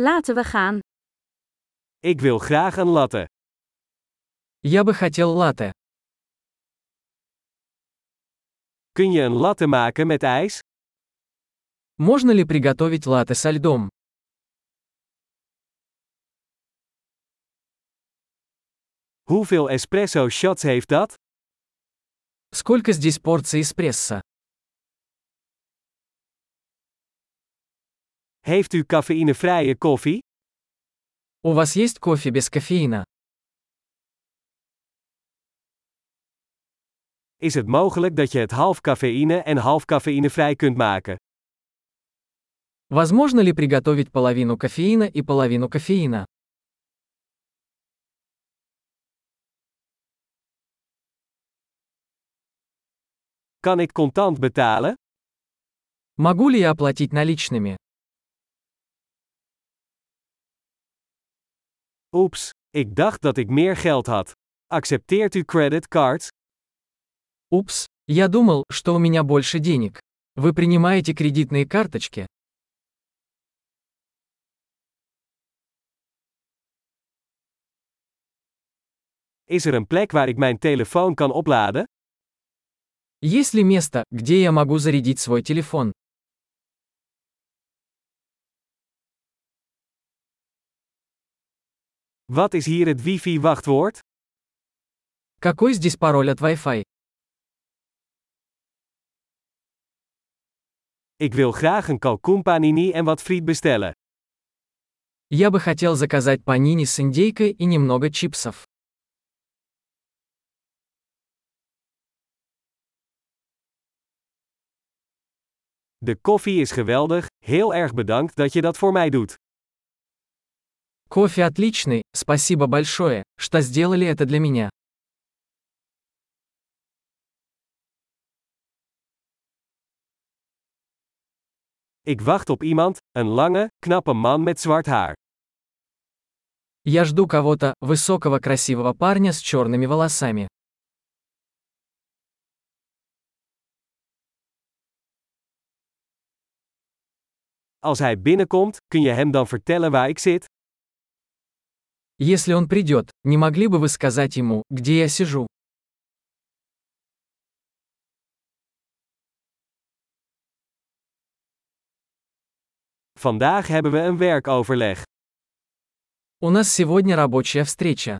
Laten we gaan. Ik wil graag een latte. Я бы хотел латте. Kun je een latte maken met ijs? Можно ли приготовить латте со льдом? Hoeveel espresso shots heeft dat? Сколько здесь порций эспрессо? Heeft u cafeïnevrije koffie? У вас есть кофе без кофеина? Is het mogelijk dat je het half cafeïne en half cafeïnevrij kunt maken? Возможно ли приготовить половину кофеина и половину кофеина? Kan ik contant betalen? Могу ли я оплатить наличными? Oeps, ik dacht dat ik meer geld had. Accepteert u creditcards? Упс, я думал, что у меня больше денег. Вы принимаете кредитные карточки? Is er een plek waar ik mijn telefoon kan opladen? Есть ли место, где я могу зарядить свой телефон? Wat is hier het wifi-wachtwoord? Какой здесь пароль от Wi-Fi? Ik wil graag een kalkoenpanini en wat friet bestellen. Я бы хотел заказать панини с индейкой и немного чипсов. De koffie is geweldig, heel erg bedankt dat je dat voor mij doet. Кофе отличный, спасибо большое, что сделали это для меня. Ik wacht op iemand, een lange, knappe man met zwart haar. Я жду кого-то, высокого красивого парня с черными волосами. Als hij binnenkomt, kun je hem dan vertellen waar ik zit? Если он придет, не могли бы вы сказать ему, где я сижу? Vandaag hebben we een werkoverleg. У нас сегодня рабочая встреча.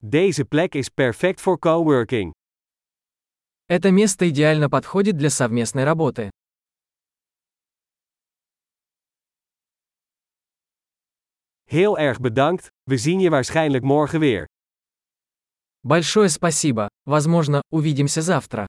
Deze plek is perfect voor coworking. Это место идеально подходит для совместной работы. Heel erg bedankt, we zien je waarschijnlijk morgen weer. Большое спасибо. Возможно, увидимся завтра.